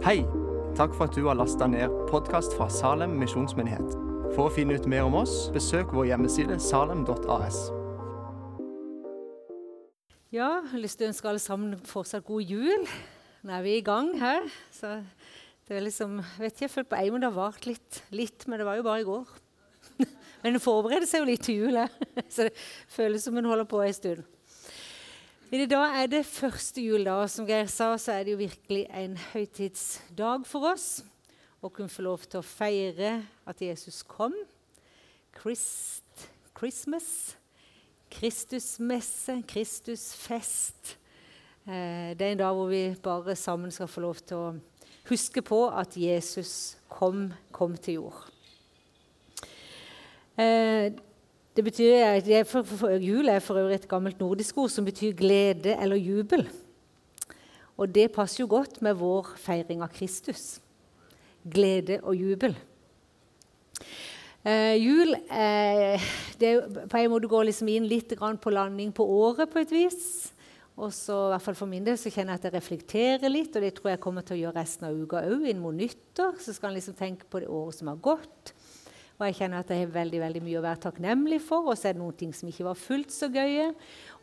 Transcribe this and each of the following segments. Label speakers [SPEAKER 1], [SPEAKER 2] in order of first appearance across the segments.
[SPEAKER 1] Hei! Takk for at du har lasta ned podkast fra Salem misjonsmyndighet. For å finne ut mer om oss, besøk vår hjemmeside salem.as.
[SPEAKER 2] Ja, jeg har lyst til å ønske alle sammen fortsatt god jul. Nå er vi i gang her. Så det er liksom, vet ikke, Jeg følte på en måte det har vart litt, litt, men det var jo bare i går. men en forbereder seg jo litt til jul, så det føles som en holder på en stund. I dag er det første juledag. Som Geir sa, så er det jo virkelig en høytidsdag for oss. Å kunne få lov til å feire at Jesus kom. Christ, Christmas. Kristusmesse, Kristusfest. Eh, det er en dag hvor vi bare sammen skal få lov til å huske på at Jesus kom, kom til jord. Det betyr, det for, for, for, jul er for øvrig et gammelt nordisk ord som betyr glede eller jubel. Og det passer jo godt med vår feiring av Kristus. Glede og jubel. Eh, jul eh, det på en måte går liksom inn litt på landing på året på et vis. Og så, i hvert fall For min del så kjenner jeg at jeg reflekterer litt, og det tror jeg kommer til å gjøre resten av uka òg. Inn mot nyttår så skal en liksom tenke på det året som har gått. Og jeg kjenner at jeg har veldig, veldig mye å være takknemlig for. Og så er det noen ting som ikke var fullt så gøye.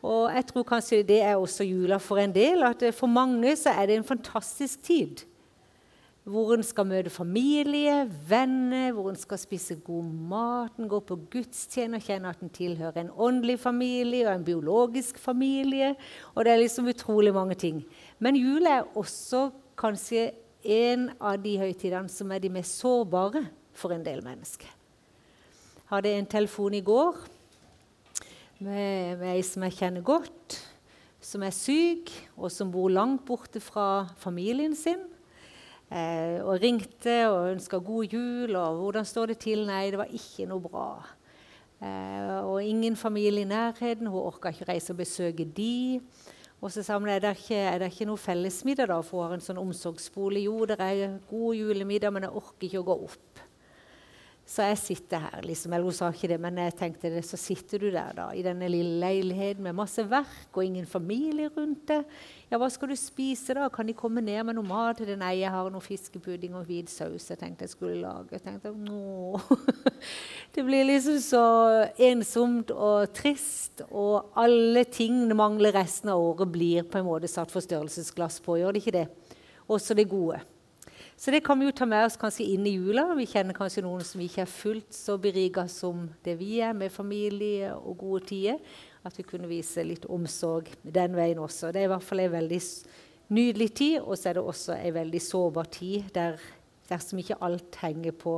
[SPEAKER 2] Og jeg tror kanskje det er også jula for en del. At for mange så er det en fantastisk tid. Hvor en skal møte familie, venner, hvor en skal spise god mat, en går på gudstjeneste og kjenner at en tilhører en åndelig familie og en biologisk familie. Og det er liksom utrolig mange ting. Men jula er også kanskje en av de høytidene som er de mest sårbare for en del mennesker hadde en telefon i går med, med ei som jeg kjenner godt, som er syk, og som bor langt borte fra familien sin. Eh, og ringte og ønska god jul, og 'hvordan står det til?' Nei, det var ikke noe bra. Eh, og ingen familie i nærheten. Hun orka ikke reise og besøke de. Og så sa hun er det ikke, er det ikke noe fellesmiddag da, for hun har en sånn omsorgsbolig. Jo, det er god julemiddag, men jeg orker ikke å gå opp. Så jeg sitter her, liksom. Eller hun sa ikke det, men jeg tenkte det. Så sitter du der da, i denne lille leiligheten med masse verk og ingen familie rundt deg. Ja, hva skal du spise, da? Kan de komme ned med noe mat til det? Nei, jeg har noe fiskepudding og hvit saus jeg tenkte jeg skulle lage. Jeg tenkte, nå. Det blir liksom så ensomt og trist, og alle tingene mangler resten av året blir på en måte satt forstørrelsesglass på. Gjør det ikke det? Også det gode. Så det kan vi jo ta med oss kanskje inn i jula. Vi kjenner kanskje noen som ikke er fullt så beriga som det vi er, med familie og gode tider. At vi kunne vise litt omsorg den veien også. Det er i hvert fall en veldig nydelig tid, og så er det også en veldig sårbar tid der, dersom ikke alt henger på,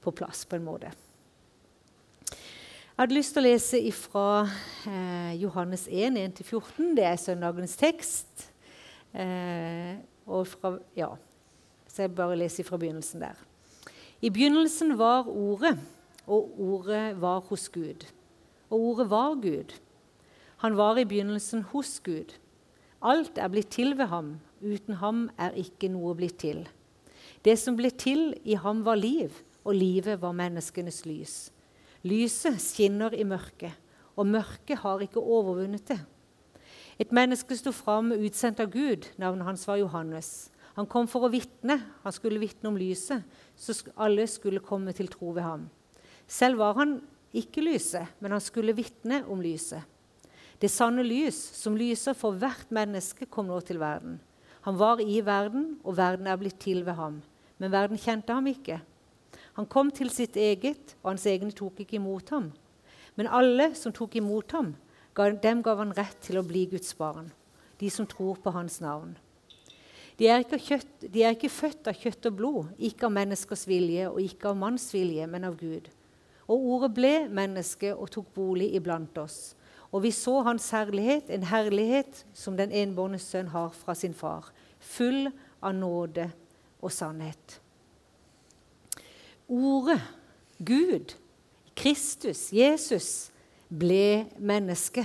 [SPEAKER 2] på plass på en måte. Jeg hadde lyst til å lese fra eh, Johannes 1, 1-14. Det er søndagens tekst. Eh, og fra, ja, så jeg bare leser fra begynnelsen der. I begynnelsen var Ordet, og Ordet var hos Gud. Og Ordet var Gud. Han var i begynnelsen hos Gud. Alt er blitt til ved ham. Uten ham er ikke noe blitt til. Det som ble til i ham, var liv, og livet var menneskenes lys. Lyset skinner i mørket, og mørket har ikke overvunnet det. Et menneske sto fram utsendt av Gud. Navnet hans var Johannes. Han kom for å vitne. Han skulle vitne om lyset, så alle skulle komme til tro ved ham. Selv var han ikke lyset, men han skulle vitne om lyset. Det sanne lys, som lyser for hvert menneske, kom nå til verden. Han var i verden, og verden er blitt til ved ham. Men verden kjente ham ikke. Han kom til sitt eget, og hans egne tok ikke imot ham. Men alle som tok imot ham, dem gav han rett til å bli Guds barn, de som tror på hans navn. De er, kjøtt, de er, ikke født av kjøtt og blod, ikke av menneskers vilje og ikke av manns vilje, men av Gud. Og ordet ble menneske og tok bolig iblant oss. Og vi så hans herlighet, en herlighet som den enbårne sønn har fra sin far, full av nåde og sannhet. Ordet, Gud, Kristus, Jesus, ble menneske.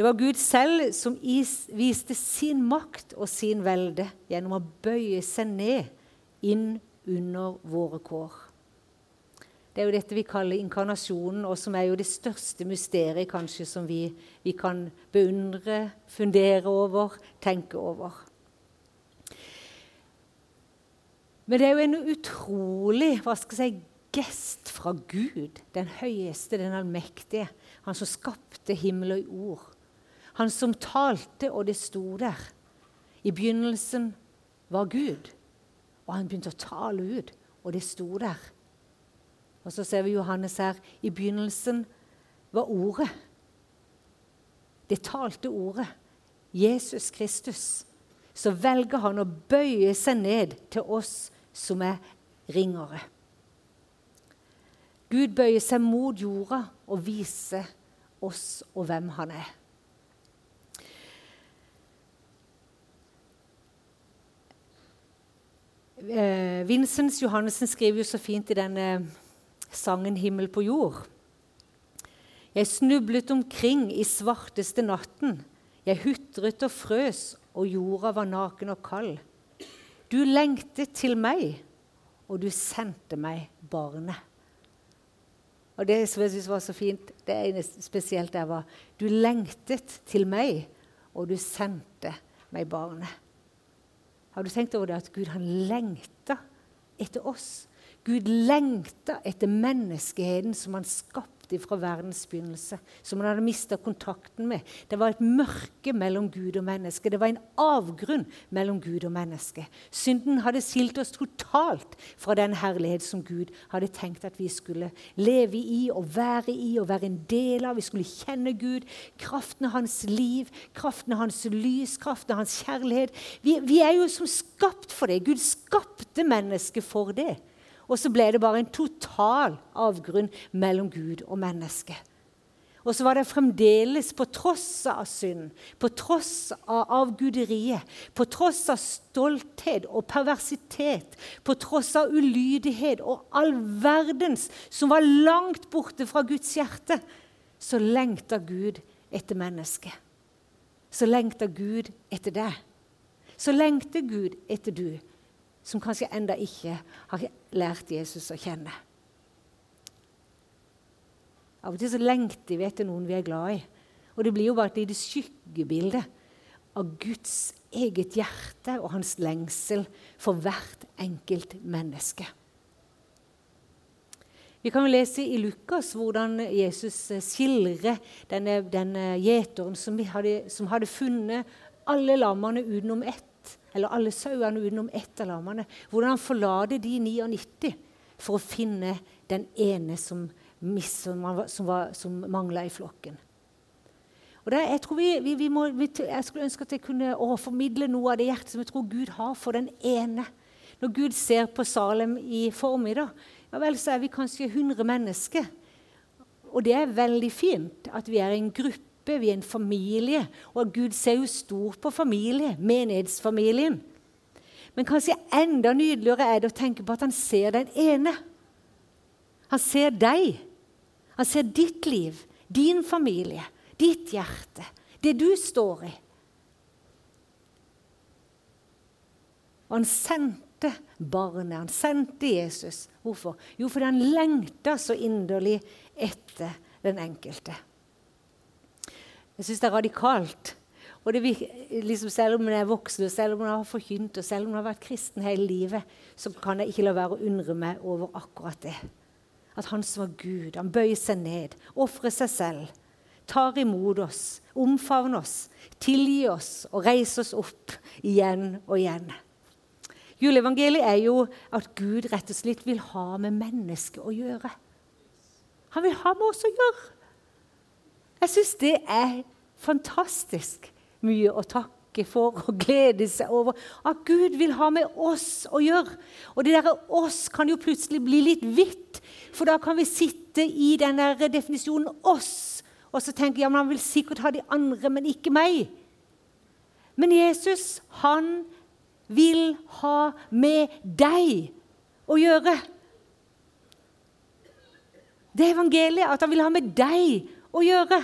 [SPEAKER 2] Det var Gud selv som viste sin makt og sin velde gjennom å bøye seg ned inn under våre kår. Det er jo dette vi kaller inkarnasjonen, og som er jo det største mysteriet kanskje som vi, vi kan beundre, fundere over, tenke over. Men det er jo en utrolig hva skal jeg si, gest fra Gud, den høyeste, den allmektige. Han som skapte himmel og jord. Han som talte, og det sto der. I begynnelsen var Gud. Og han begynte å tale ut, og det sto der. Og så ser vi Johannes her. I begynnelsen var Ordet. Det talte Ordet. Jesus Kristus. Så velger han å bøye seg ned til oss som er ringere. Gud bøyer seg mot jorda og viser oss og hvem han er. Eh, Vincents Johannessen skriver jo så fint i denne sangen 'Himmel på jord'. Jeg snublet omkring i svarteste natten. Jeg hutret og frøs, og jorda var naken og kald. Du lengtet til meg, og du sendte meg barnet. Og det som jeg synes var så fint, det ene spesielt der var Du lengtet til meg, og du sendte meg barnet. Har du tenkt over det at Gud han lengta etter oss? Gud lengta etter menneskeheten som han skapte fra verdens begynnelse, som han hadde mista kontakten med. Det var et mørke mellom Gud og menneske. Det var en avgrunn mellom Gud og menneske. Synden hadde skilt oss totalt fra den herlighet som Gud hadde tenkt at vi skulle leve i og være i og være en del av. Vi skulle kjenne Gud, kraften av hans liv, kraften av hans lys, kraften av hans kjærlighet. Vi, vi er jo som skapt for det. Gud skapte mennesket for det. Og så ble det bare en total avgrunn mellom Gud og menneske. Og så var det fremdeles, på tross av synd, på tross av avguderiet, på tross av stolthet og perversitet, på tross av ulydighet og all verdens som var langt borte fra Guds hjerte, så lengta Gud etter mennesket. Så lengta Gud etter deg. Så lengter Gud etter du som kanskje enda ikke har lært Jesus å kjenne. Av og til så lengter vi etter noen vi er glad i. Og det blir jo bare et lite skyggebilde av Guds eget hjerte og hans lengsel for hvert enkelt menneske. Vi kan jo lese i Lukas hvordan Jesus skildrer denne, denne gjeteren som hadde, som hadde funnet alle lammene utenom ett eller alle sauene utenom ett av lammene. Hvordan han forlater de 99 for å finne den ene som, som, som, som mangla i flokken. Og det, jeg, vi, vi, vi må, jeg skulle ønske at jeg kunne å, formidle noe av det hjertet som jeg tror Gud har for den ene. Når Gud ser på Salem i formiddag, ja vel, så er vi kanskje 100 mennesker. Og det er veldig fint at vi er en gruppe gruppe, vi en familie. Og Gud ser jo stort på familie, menighetsfamilien. Men kanskje enda nydeligere er det å tenke på at han ser den ene. Han ser deg. Han ser ditt liv, din familie, ditt hjerte, det du står i. Og han sendte barnet, han sendte Jesus. Hvorfor? Jo, fordi han lengta så inderlig etter den enkelte. Jeg syns det er radikalt. Og det, liksom, selv om hun er voksen, og selv om hun har forkynt og selv om hun har vært kristen hele livet, så kan jeg ikke la være å undre meg over akkurat det. At han som var Gud, han bøyer seg ned, ofrer seg selv, tar imot oss, omfavner oss, tilgir oss og reiser oss opp igjen og igjen. Juleevangeliet er jo at Gud rett og slett vil ha med mennesket å gjøre. Han vil ha med oss å gjøre. Jeg syns det er fantastisk mye å takke for og glede seg over. At Gud vil ha med oss å gjøre. Og det derre 'oss' kan jo plutselig bli litt hvitt. For da kan vi sitte i den der definisjonen 'oss' og så tenke ja, men han vil sikkert ha de andre, men ikke meg. Men Jesus, han vil ha med deg å gjøre. Det evangeliet, at han vil ha med deg å gjøre.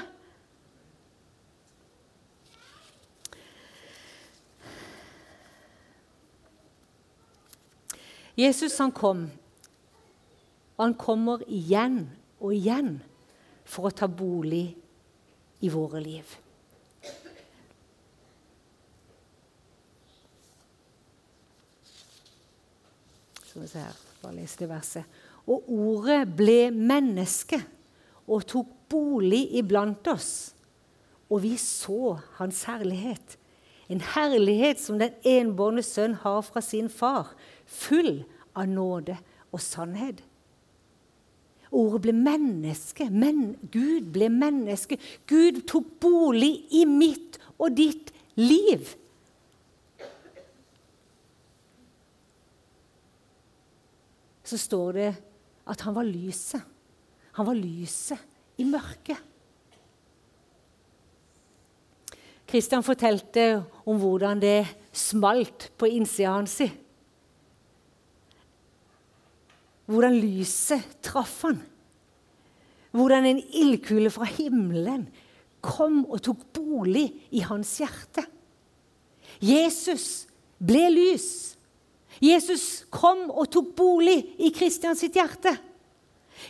[SPEAKER 2] Jesus han kom, og han kommer igjen og igjen for å ta bolig i våre liv. Skal vi se her, bare lese det verset. Og ordet ble menneske og tok bolig iblant oss. Og vi så hans herlighet. En herlighet som den enbårne sønn har fra sin far, full av nåde og sannhet. Ordet ble menneske. Men Gud ble menneske. Gud tok bolig i mitt og ditt liv. Så står det at han var lyset. Han var lyset i mørket. Kristian fortalte om hvordan det smalt på innsida hans. Hvordan lyset traff han. Hvordan en ildkule fra himmelen kom og tok bolig i hans hjerte. Jesus ble lys. Jesus kom og tok bolig i Kristians hjerte.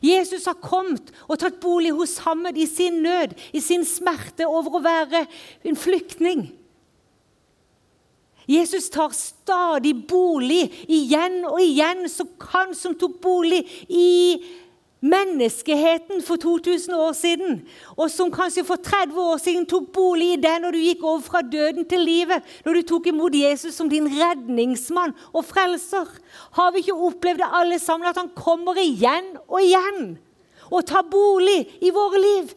[SPEAKER 2] Jesus har kommet og tatt bolig hos Hammed i sin nød, i sin smerte over å være en flyktning. Jesus tar stadig bolig igjen og igjen, så han som tok bolig i menneskeheten for 2000 år siden, og som kanskje for 30 år siden tok bolig i deg når du gikk over fra døden til livet, når du tok imot Jesus som din redningsmann og frelser. Har vi ikke opplevd det alle sammen, at han kommer igjen og igjen og tar bolig i våre liv?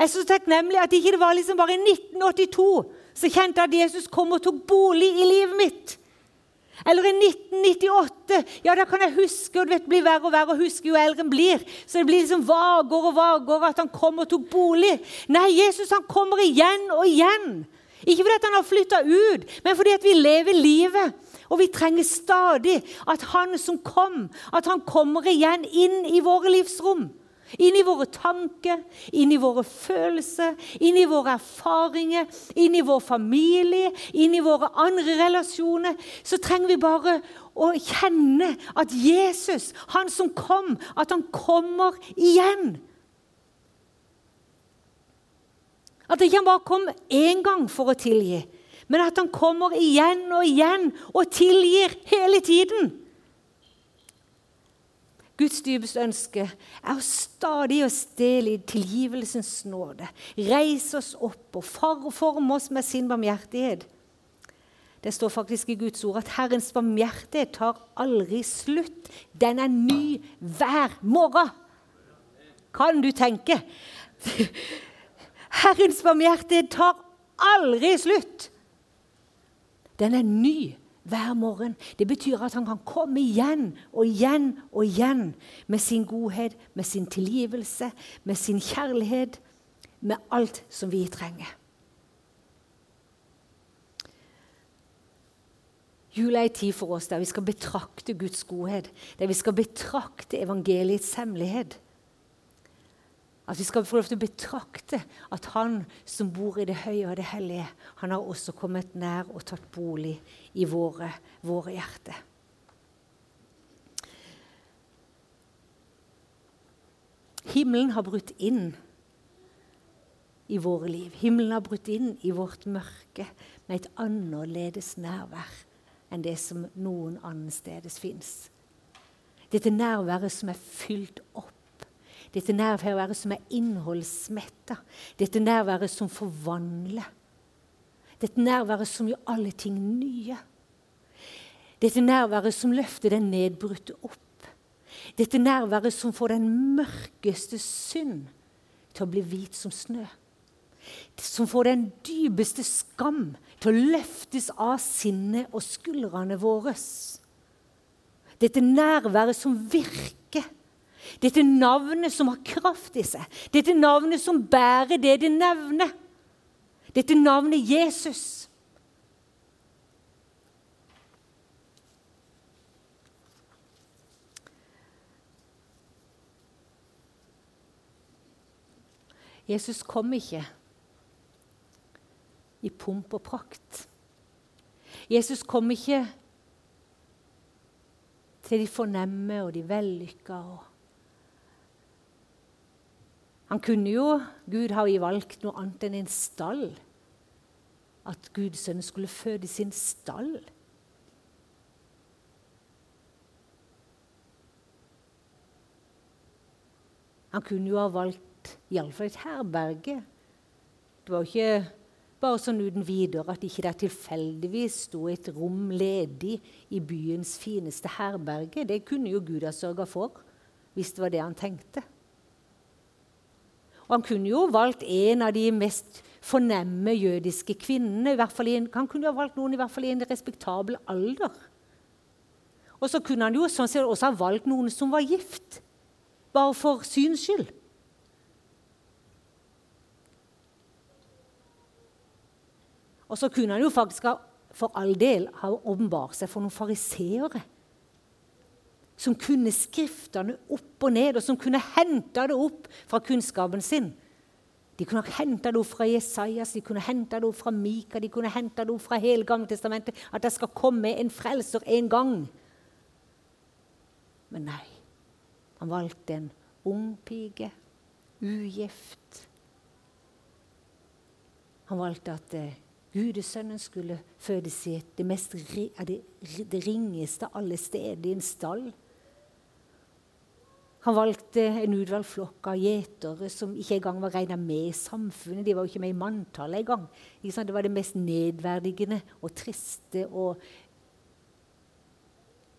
[SPEAKER 2] Jeg er så takknemlig at ikke det var liksom bare i 1982 så kjente jeg at Jesus kom og tok bolig i livet mitt. Eller i 1998. Ja, da kan jeg huske, og det blir verre og verre å huske jo eldre en blir. Så det blir liksom vagere og vagere at han kom og tok bolig. Nei, Jesus han kommer igjen og igjen. Ikke fordi han har flytta ut, men fordi vi lever livet. Og vi trenger stadig at han som kom, at han kommer igjen inn i våre livsrom. Inn i våre tanker, inn i våre følelser, inn i våre erfaringer, inn i vår familie, inn i våre andre relasjoner. Så trenger vi bare å kjenne at Jesus, han som kom, at han kommer igjen. At ikke han bare kom én gang for å tilgi, men at han kommer igjen og igjen og tilgir hele tiden. Guds dypeste ønske er å stadig og stille i tilgivelsens nåde. Reise oss opp og forme oss med sin barmhjertighet. Det står faktisk i Guds ord at Herrens barmhjertighet tar aldri slutt. Den er ny hver morgen. Kan du tenke? Herrens barmhjertighet tar aldri slutt. Den er ny hver morgen. Det betyr at han kan komme igjen og igjen og igjen med sin godhet, med sin tilgivelse, med sin kjærlighet, med alt som vi trenger. Jula er en tid for oss der vi skal betrakte Guds godhet, der vi skal betrakte evangeliets hemmelighet. At vi skal få lov til å betrakte at Han som bor i det høye og det hellige, han har også kommet nær og tatt bolig i våre, våre hjerter. Himmelen har brutt inn i våre liv. Himmelen har brutt inn i vårt mørke med et annerledes nærvær enn det som noen annen stedes fins. Dette nærværet som er fylt opp dette nærværet som er innholdsmetta. Dette nærværet som forvandler. Dette nærværet som gjør alle ting nye. Dette nærværet som løfter den nedbrutte opp. Dette nærværet som får den mørkeste synd til å bli hvit som snø. Som får den dypeste skam til å løftes av sinnet og skuldrene våre. Dette nærværet som virker dette navnet som har kraft i seg. Dette navnet som bærer det det nevner. Dette navnet Jesus. Jesus kom ikke i pomp og prakt. Jesus kom ikke til de fornemme og de vellykka. og han kunne jo Gud har jo valgt noe annet enn en stall. At Guds sønn skulle føde i sin stall. Han kunne jo ha valgt iallfall et herberge. Det var jo ikke bare sånn uten videre at ikke det tilfeldigvis sto et rom ledig i byens fineste herberge. Det kunne jo Gud ha sørga for, hvis det var det han tenkte. Og han kunne jo valgt en av de mest fornemme jødiske kvinnene. En, han kunne jo valgt noen i hvert fall i en respektabel alder. Og så kunne han jo sånn sett også ha valgt noen som var gift, bare for syns skyld. Og så kunne han jo faktisk for all del ha åpenbart seg for noen fariseere. Som kunne skriftene opp og ned, og som kunne hente det opp fra kunnskapen sin. De kunne hente det opp fra Jesajas, de kunne hente det opp fra Mika, de kunne hente det opp fra hele Gammeltestamentet. At det skal komme en frelser en gang. Men nei. Han valgte en ung pike, ugift. Han valgte at eh, Gudesønnen skulle fødes i det, mest, det, ringeste alle steder, i en stall. Han valgte en utvalgt flokk av gjetere som ikke engang var regna med i samfunnet. De var jo ikke med i manntallet engang. Det var det mest nedverdigende og triste og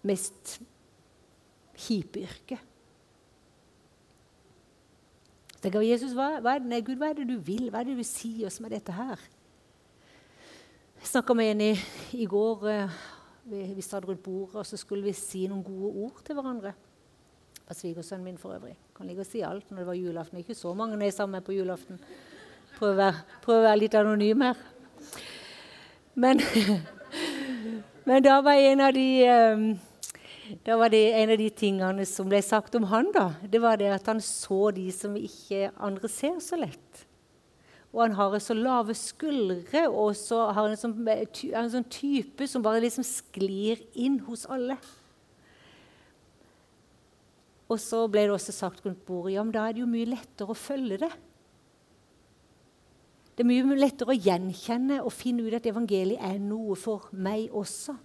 [SPEAKER 2] mest kjipe yrket. Jesus, hva, hva, nei, Gud, hva er det du vil? Hva er det du sier oss med dette her? Jeg snakka med en i, i går. Eh, vi, vi satt rundt bordet, og så skulle vi si noen gode ord til hverandre. Av svigersønnen min for øvrig. Kan ligge og si alt når det var julaften. Ikke så mange når jeg er sammen med på julaften. Prøv å være, prøv å være litt anonym her. Men, men da var en av de um, da var det en av de tingene som ble sagt om han, da, det var det at han så de som ikke andre ser så lett. Og han har så lave skuldre, og så har han en sånn, en sånn type som bare liksom sklir inn hos alle. Og så ble det også sagt rundt bordet ja, men da er det jo mye lettere å følge det. Det er mye lettere å gjenkjenne og finne ut at evangeliet er noe for meg også.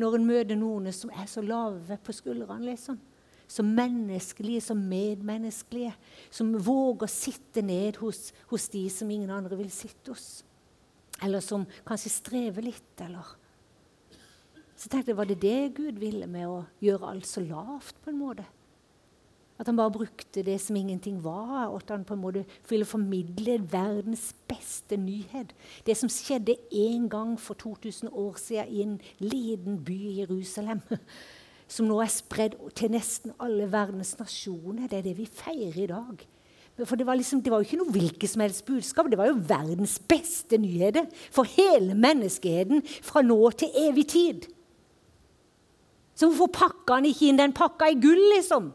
[SPEAKER 2] Når en møter noen som er så lave på skuldrene. liksom som menneskelige, som medmenneskelige. Som våger å sitte ned hos, hos, de som ingen andre vil sitte hos. Eller som kanskje strever litt, eller Så tenkte jeg, var det det Gud ville med å gjøre alt så lavt, på en måte? At han bare brukte det som ingenting var, og at han på en måte ville formidle verdens beste nyhet. Det som skjedde en gang for 2000 år siden i en liten by i Jerusalem som nå er spredd til nesten alle verdens nasjoner. Det er det vi feirer i dag. For det var, liksom, det var jo ikke noe hvilket som helst budskap. Det var jo verdens beste nyheter for hele menneskeheten fra nå til evig tid. Så hvorfor pakka han ikke inn den pakka i gull, liksom?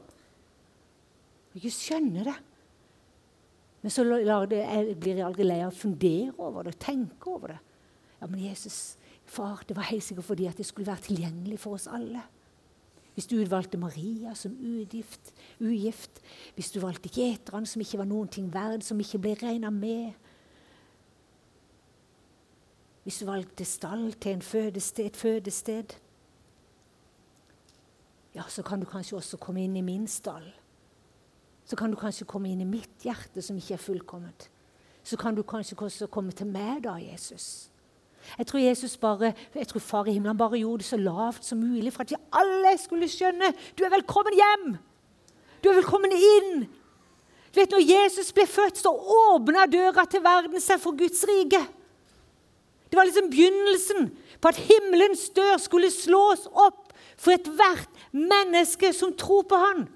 [SPEAKER 2] Jeg skjønner det. Men så det, jeg blir jeg aldri lei av å fundere over det, tenke over det. Ja, men Jesus, far, det var helt sikkert fordi at det skulle være tilgjengelig for oss alle. Hvis du utvalgte Maria som ugift, ugift hvis du valgte gjeterne som ikke var noen ting verd, som ikke ble regna med Hvis du valgte stall til fødested, et fødested Ja, så kan du kanskje også komme inn i min stall. Så kan du kanskje komme inn i mitt hjerte, som ikke er fullkomment. Så kan du kanskje også komme til meg, da, Jesus. Jeg tror Jesus bare, jeg tror far i himmelen bare gjorde det så lavt som mulig for at vi alle skulle skjønne du er velkommen hjem. Du er velkommen inn. Du vet, Når Jesus ble født, så åpna døra til verden seg for Guds rike. Det var liksom begynnelsen på at himmelens dør skulle slås opp for ethvert menneske som tror på Han.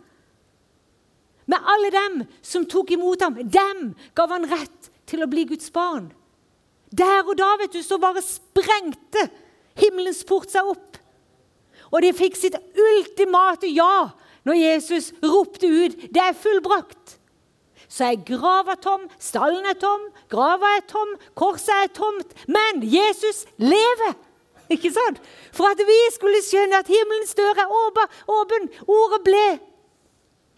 [SPEAKER 2] Med alle dem som tok imot ham, dem gav han rett til å bli Guds barn. Der og da vet du, så bare sprengte himmelens port seg opp. Og de fikk sitt ultimate ja når Jesus ropte ut 'Det er fullbrakt'. Så er grava tom, stallen er tom, grava er tom, korset er tomt. Men Jesus lever! Ikke sant? For at vi skulle skjønne at himmelens dør er åpen. Ordet ble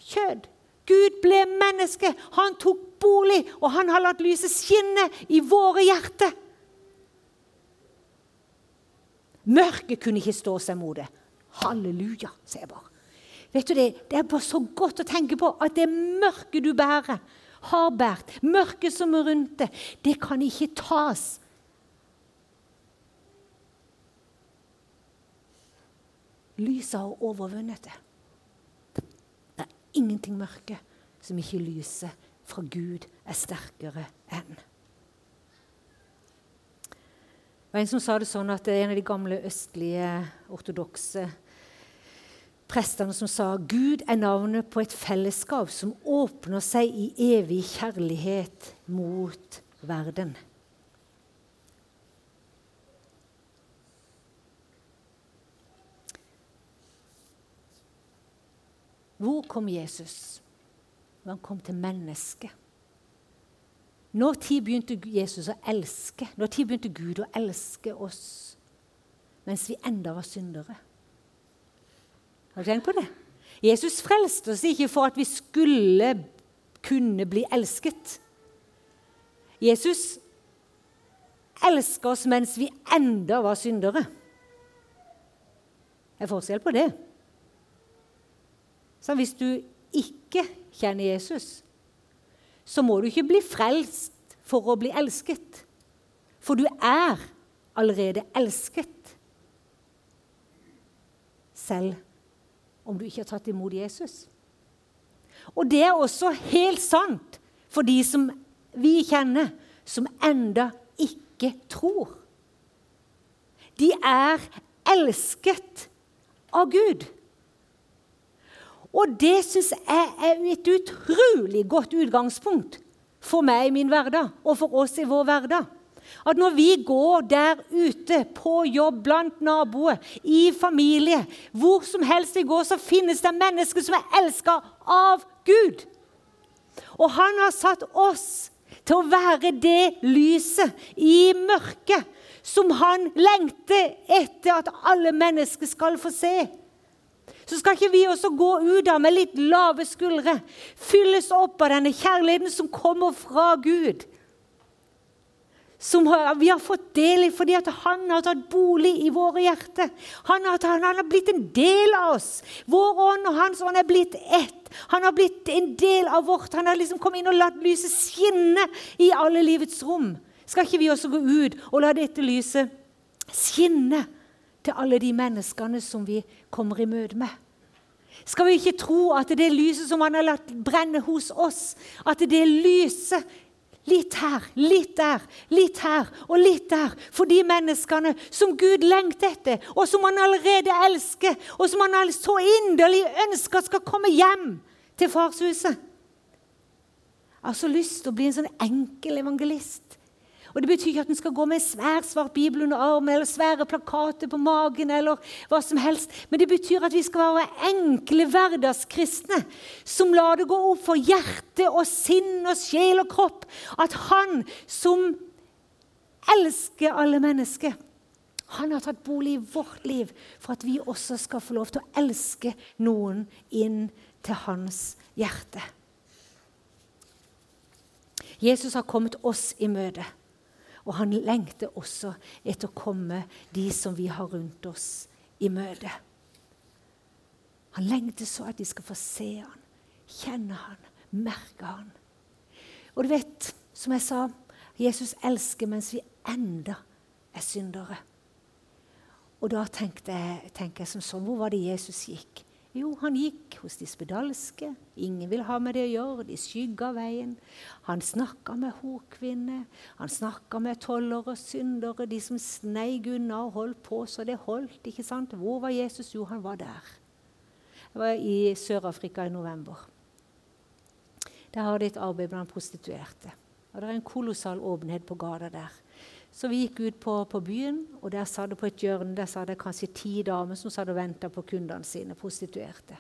[SPEAKER 2] kjød. Gud ble menneske. Han tok bolig, og han har latt lyset skinne i våre hjerter. Mørket kunne ikke stå seg mot det. Halleluja, sier jeg bare. Vet du Det Det er bare så godt å tenke på at det mørket du bærer, har båret, mørket som er rundt det, det kan ikke tas. Lyset har overvunnet det. Ingenting mørke som ikke lyset fra Gud er sterkere enn. Det var en som sa det sånn at det er en av de gamle østlige ortodokse prestene som sa Gud er navnet på et fellesskap som åpner seg i evig kjærlighet mot verden. Hvor kom Jesus? Han kom til mennesket. Når tid begynte Jesus å elske? Når tid begynte Gud å elske oss mens vi enda var syndere? Har du tenkt på det? Jesus frelste oss ikke for at vi skulle kunne bli elsket. Jesus elska oss mens vi enda var syndere. Det er forskjell på det. Så hvis du ikke kjenner Jesus, så må du ikke bli frelst for å bli elsket. For du er allerede elsket. Selv om du ikke har tatt imot Jesus. Og det er også helt sant for de som vi kjenner, som enda ikke tror. De er elsket av Gud. Og det syns jeg er et utrolig godt utgangspunkt for meg i min hverdag og for oss i vår hverdag. At når vi går der ute, på jobb, blant naboer, i familie, hvor som helst vi går, så finnes det mennesker som er elska av Gud. Og han har satt oss til å være det lyset i mørket som han lengter etter at alle mennesker skal få se så skal ikke vi også gå ut av med litt lave skuldre, fylles opp av denne kjærligheten som kommer fra Gud. Som vi har fått del i fordi han har tatt bolig i våre hjerter. Han har, han har blitt en del av oss. Vår ånd og hans ånd er blitt ett. Han har blitt en del av vårt. Han har liksom kommet inn og latt lyset skinne i alle livets rom. Skal ikke vi også gå ut og la dette lyset skinne? Til alle de menneskene som vi kommer i møte med. Skal vi ikke tro at det lyset som han har latt brenne hos oss, at det lyset litt her, litt der, litt her og litt der for de menneskene som Gud lengter etter, og som han allerede elsker, og som han så inderlig ønsker skal komme hjem til farshuset? Jeg har så lyst til å bli en sånn enkel evangelist og Det betyr ikke at en skal gå med en svær, svart bibel under armen eller svære plakater på magen. eller hva som helst. Men det betyr at vi skal være enkle hverdagskristne som lar det gå opp for hjerte og sinn og sjel og kropp at Han som elsker alle mennesker, han har tatt bolig i vårt liv for at vi også skal få lov til å elske noen inn til hans hjerte. Jesus har kommet oss i møte. Og han lengter også etter å komme de som vi har rundt oss, i møte. Han lengter så at de skal få se han, kjenne han, merke han. Og du vet, som jeg sa, Jesus elsker mens vi enda er syndere. Og da tenkte jeg, tenkte jeg som sånn Hvor var det Jesus gikk? Jo, han gikk hos de spedalske. Ingen vil ha med det å gjøre. De skygga veien. Han snakka med horkvinner. Han snakka med tollere, syndere, de som sneig unna og holdt på så det holdt. ikke sant? Hvor var Jesus? Jo, han var der. Jeg var i Sør-Afrika i november. Der har de et arbeid blant prostituerte. Og Det er en kolossal åpenhet på gata der. Så vi gikk ut på, på, byen, og der sa det på et hjørne der sa det kanskje ti damer som satt og venta på kundene sine, prostituerte.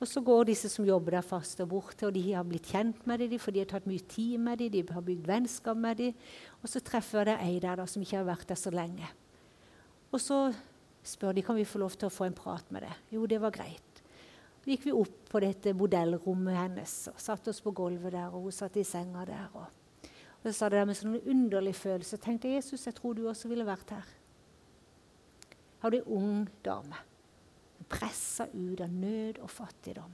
[SPEAKER 2] Og så går disse som jobber der fast og borte, og de har blitt kjent med dem, for de har tatt mye tid med dem, de har bygd vennskap med dem. Og så treffer det ei der da, som ikke har vært der så lenge. Og så spør de kan vi få lov til å få en prat med det. Jo, det var greit. Så gikk vi opp på dette modellrommet hennes og satte oss på gulvet der, og hun satt i senga der. og og så sa det der med sånn underlig følelse. tenkte Jesus, jeg tror du også ville vært her. Har du ei ung dame. Pressa ut av nød og fattigdom.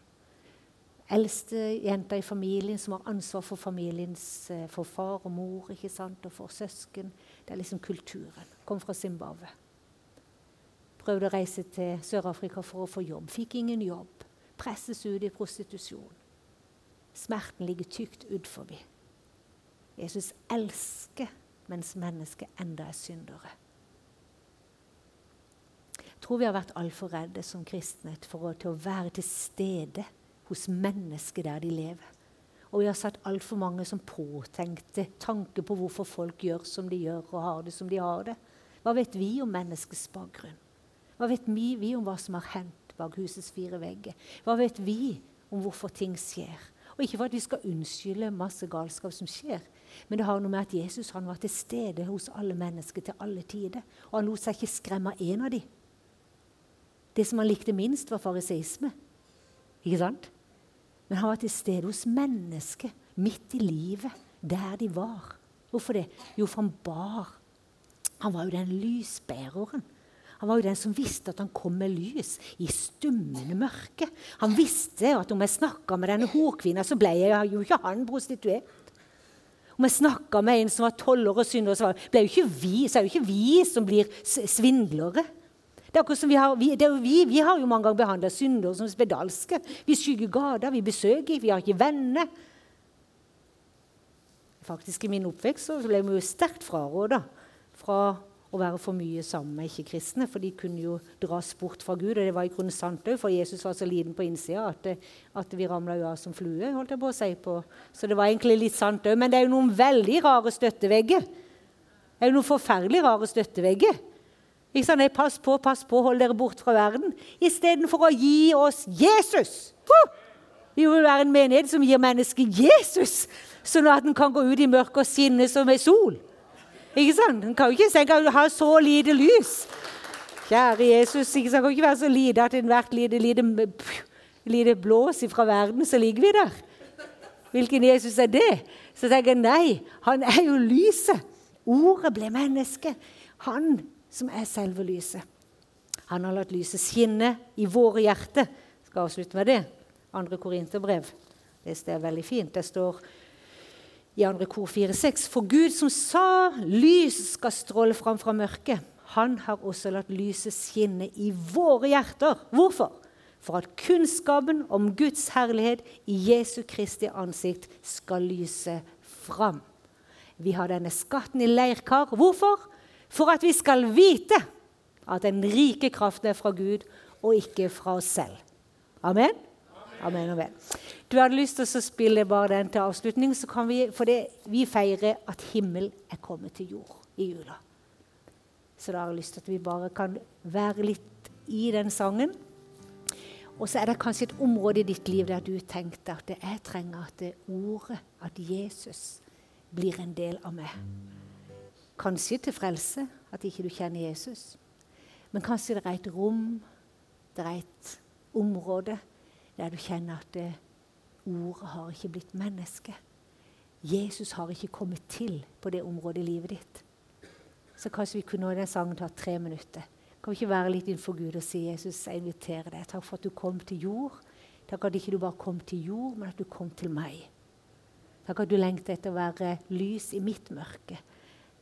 [SPEAKER 2] Eldste jenta i familien som har ansvar for familiens eh, for far og mor ikke sant, og for søsken. Det er liksom kulturen. Kom fra Zimbabwe. Prøvde å reise til Sør-Afrika for å få jobb. Fikk ingen jobb. Presses ut i prostitusjon. Smerten ligger tykt utforbi. Jesus elsker mens mennesket enda er syndere. Jeg tror vi har vært altfor redde som kristne for å, til å være til stede hos mennesker der de lever. Og vi har satt altfor mange som påtenkte tanker på hvorfor folk gjør som de gjør, og har det som de har det. Hva vet vi om menneskets bakgrunn? Hva vet vi, vi om hva som har hendt bak husets fire vegger? Hva vet vi om hvorfor ting skjer? Og Ikke for at vi skal unnskylde masse galskap som skjer, men det har noe med at Jesus han var til stede hos alle mennesker til alle tider. Og han lot seg ikke skremme av en av dem. Det som han likte minst, var fariseisme. Ikke sant? Men han var til stede hos mennesket, midt i livet, der de var. Hvorfor det? Jo, for han bar. Han var jo den lysbæreren. Han var jo den som visste at han kom med lys i stummende mørke. Han visste at om jeg snakka med denne horkvinna, så ble jeg jo ikke han prostituert. Om jeg snakka med en som var toller og synder, så ble jo ikke vi, så er jo ikke vi som blir svindlere. Det er som vi, har, vi, jo vi, vi har jo mange ganger behandla syndere som spedalske. Vi skygger gater, vi besøker, vi har ikke venner. Faktisk I min oppvekst så ble vi jo sterkt fraråda fra å være for mye sammen med ikke-kristne. For de kunne jo dras bort fra Gud. Og det var i grunnen sant òg, for Jesus var så liten på innsida at, at, vi ramla av som flue. holdt jeg på å si på. Så det var egentlig litt sant òg. Men det er jo noen veldig rare støttevegger. Det er jo noen forferdelig rare støttevegger. Ikke sant? Nei, pass på, pass på, hold dere bort fra verden. Istedenfor å gi oss Jesus. Vi vil være en menighet som gir mennesket Jesus, sånn at den kan gå ut i mørket og skinne som ei sol. Ikke sant? En kan jo ikke si ha så lite lys. Kjære Jesus, ikke sant? kan ikke være så lite at ethvert lite, lite, lite blås fra verden, så ligger vi der. Hvilken Jesus er det? Så tenker jeg nei, han er jo lyset. Ordet ble menneske. Han som er selve lyset. Han har latt lyset skinne i våre hjerter. Skal avslutte med det. Andre Korinterbrev. Det er veldig fint. Det står i andre kor 4,6.: For Gud som sa lys skal stråle fram fra mørket, han har også latt lyset skinne i våre hjerter. Hvorfor? For at kunnskapen om Guds herlighet i Jesu Kristi ansikt skal lyse fram. Vi har denne skatten i leirkar. Hvorfor? for at vi skal vite at den rike kraften er fra Gud og ikke fra oss selv. Amen? Amen, og vel. Du hadde lyst til å spille bare den til avslutning, så kan vi, for det, vi feirer at himmel er kommet til jord i jula. Så da har jeg lyst til at vi bare kan være litt i den sangen. Og så er det kanskje et område i ditt liv der du tenkte at jeg trenger at det ordet, at Jesus, blir en del av meg. Kanskje til frelse, at ikke du kjenner Jesus. Men kanskje det er et rom, det er et område der du kjenner at det, ordet har ikke blitt menneske. Jesus har ikke kommet til på det området i livet ditt. Så kanskje vi kunne nå den sangen tatt tre minutter. Kan vi ikke være litt innenfor Gud og si Jesus, jeg inviterer deg. Takk for at du kom til jord. Takk at ikke du bare kom til jord, men at du kom til meg. Takk at du lengter etter å være lys i mitt mørke.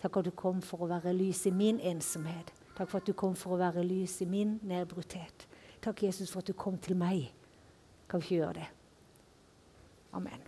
[SPEAKER 2] Takk at du kom for å være lys i min ensomhet. Takk for at du kom for å være lys i min nedbrutthet. Takk, Jesus, for at du kom til meg. Kan vi ikke gjøre det? Amen.